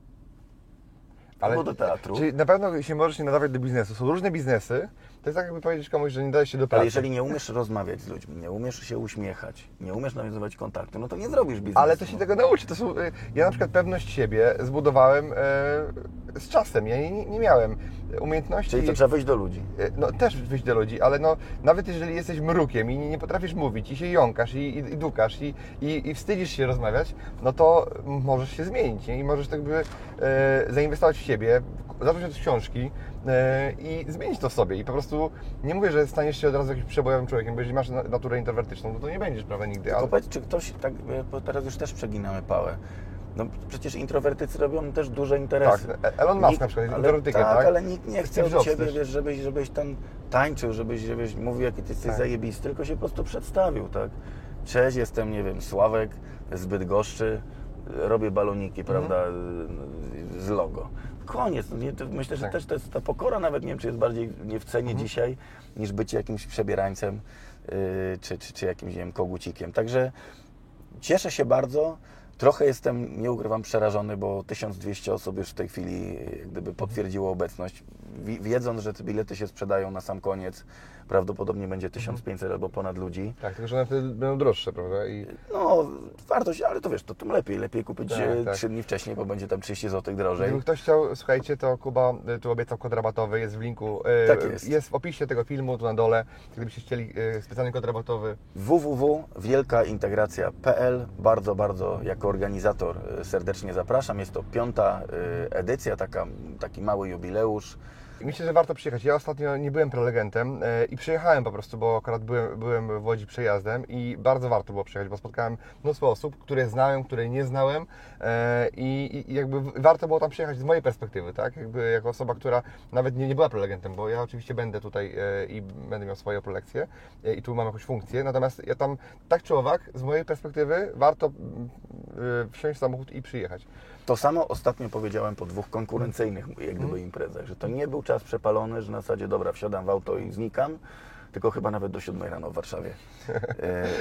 albo do teatru. Czyli na pewno się możesz nie nadawać do biznesu. Są różne biznesy. To jest tak jakby powiedzieć komuś, że nie dajesz się do pracy. Ale jeżeli nie umiesz rozmawiać z ludźmi, nie umiesz się uśmiechać, nie umiesz nawiązywać kontaktu, no to nie zrobisz biznesu. Ale to się tego nauczy. To są, y, ja na przykład pewność siebie zbudowałem e, z czasem. Ja nie, nie miałem. umiejętności. Czyli to trzeba wyjść do ludzi. no też wyjść do ludzi, ale no, nawet jeżeli jesteś mrukiem i nie, nie potrafisz mówić, i się jąkasz, i, i, i dukasz, i, i, i wstydzisz się rozmawiać, no to możesz się zmienić nie? i możesz tak by e, zainwestować w siebie, zacząć od książki e, i zmienić to w sobie. I po prostu nie mówię, że staniesz się od razu jakimś przebojowym człowiekiem, bo jeżeli masz na- naturę introwertyczną, no to nie będziesz, prawda, nigdy. Tylko Ale, powiedz, czy ktoś, tak, bo teraz już też przeginamy pałę. No przecież introwertycy robią też duże interesy. Tak, Elon Musk Nikt- na przykład jest introwertykiem, tak, tak? ale nikt nie chce od Ciebie, wiesz, żebyś, żebyś tam tańczył, żebyś, żebyś mówił, jaki Ty jesteś Tak. zajebisty, tylko się po prostu przedstawił, tak? Cześć, jestem, nie wiem, Sławek z Bydgoszczy, robię baloniki, Mhm. prawda, z logo. Koniec. No myślę, że Tak. też to jest ta pokora, nawet nie wiem, czy jest bardziej nie w cenie Mhm. dzisiaj, niż bycie jakimś przebierańcem yy, czy, czy, czy jakimś, nie wiem, kogucikiem. Także Cieszę się bardzo. Trochę jestem, nie ukrywam, przerażony, bo 1200 osób już w tej chwili gdyby potwierdziło obecność. Wi- Wiedząc, że te bilety się sprzedają na sam koniec, prawdopodobnie będzie 1500 albo ponad ludzi. Tak, tylko że one wtedy będą droższe, prawda? I No, wartość, ale to wiesz, to tym lepiej. Lepiej kupić Tak, e, tak. 3 dni wcześniej, bo będzie tam 30 zł drożej. Gdyby ktoś chciał, słuchajcie, to Kuba y, tu obiecał kod rabatowy, jest w linku. y, Tak jest. Jest w opisie tego filmu, tu na dole. Gdybyście chcieli specjalny kod rabatowy, www.wielkaintegracja.pl Bardzo, bardzo jako organizator e, serdecznie zapraszam. Jest to piąta e, edycja, taka, taki mały jubileusz. Myślę, że warto przyjechać. Ja ostatnio nie byłem prelegentem e, i przyjechałem po prostu, bo akurat byłem, byłem w Łodzi przejazdem i bardzo warto było przyjechać, bo spotkałem mnóstwo osób, które znałem, które nie znałem e, i, jakby warto było tam przyjechać z mojej perspektywy, tak? Jakby jako osoba, która nawet nie, nie była prelegentem, bo ja oczywiście będę tutaj e, i będę miał swoje prelekcje i tu mam jakąś funkcję, natomiast ja tam tak czy owak, z mojej perspektywy warto mm, wsiąść w samochód i przyjechać. To samo ostatnio powiedziałem po dwóch konkurencyjnych jak Mhm. gdyby imprezach, że to nie był czas przepalony, że na zasadzie dobra, wsiadam w auto i znikam, tylko chyba nawet do 7 rano w Warszawie <laughs>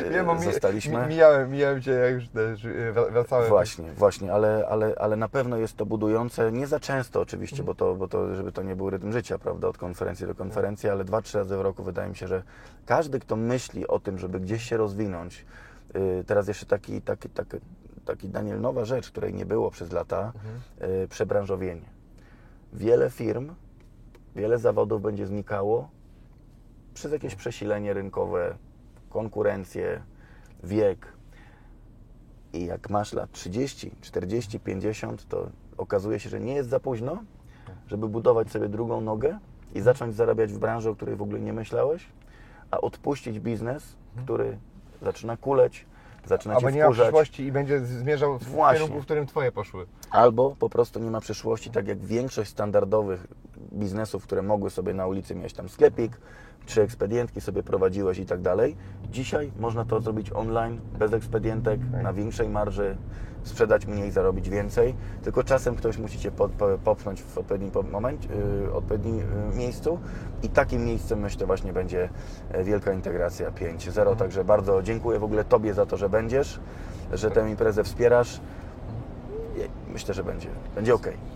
e, Nie, bo zostaliśmy. mi, mijałem, mijałem Cię, jak już też e, wra- wracałem. Właśnie, właśnie, ale, ale, ale na pewno jest to budujące, nie za często oczywiście, Mhm. bo to, bo to, żeby to nie był rytm życia, prawda, od konferencji do konferencji, ale dwa, trzy razy w roku wydaje mi się, że każdy, kto myśli o tym, żeby gdzieś się rozwinąć, yy, teraz jeszcze taki, taki, taki, taki Daniel, nowa rzecz, której nie było przez lata, Mhm. yy, przebranżowienie. Wiele firm, wiele zawodów będzie znikało przez jakieś przesilenie rynkowe, konkurencję, wiek, i jak masz lat 30, 40, 50, to okazuje się, że nie jest za późno, żeby budować sobie drugą nogę i zacząć zarabiać w branży, o której w ogóle nie myślałeś, a odpuścić biznes, który zaczyna kuleć, zaczyna Albo cię nie ma wkurzać, przyszłości i będzie zmierzał w Właśnie. kierunku, w którym Twoje poszły. albo po prostu nie ma przyszłości, tak jak większość standardowych biznesów, które mogły sobie na ulicy mieć tam sklepik, czy ekspedientki sobie prowadziłeś i tak dalej. Dzisiaj można to zrobić online, bez ekspedientek, na większej marży, sprzedać mniej, zarobić więcej, tylko czasem ktoś musi Cię po, po, popchnąć w odpowiednim po- momencie, yy, odpowiednim yy, miejscu i takim miejscem myślę właśnie będzie e, Wielka Integracja 5.0, także bardzo dziękuję w ogóle Tobie za to, że będziesz, że tę imprezę wspierasz. Myślę, że będzie, będzie ok.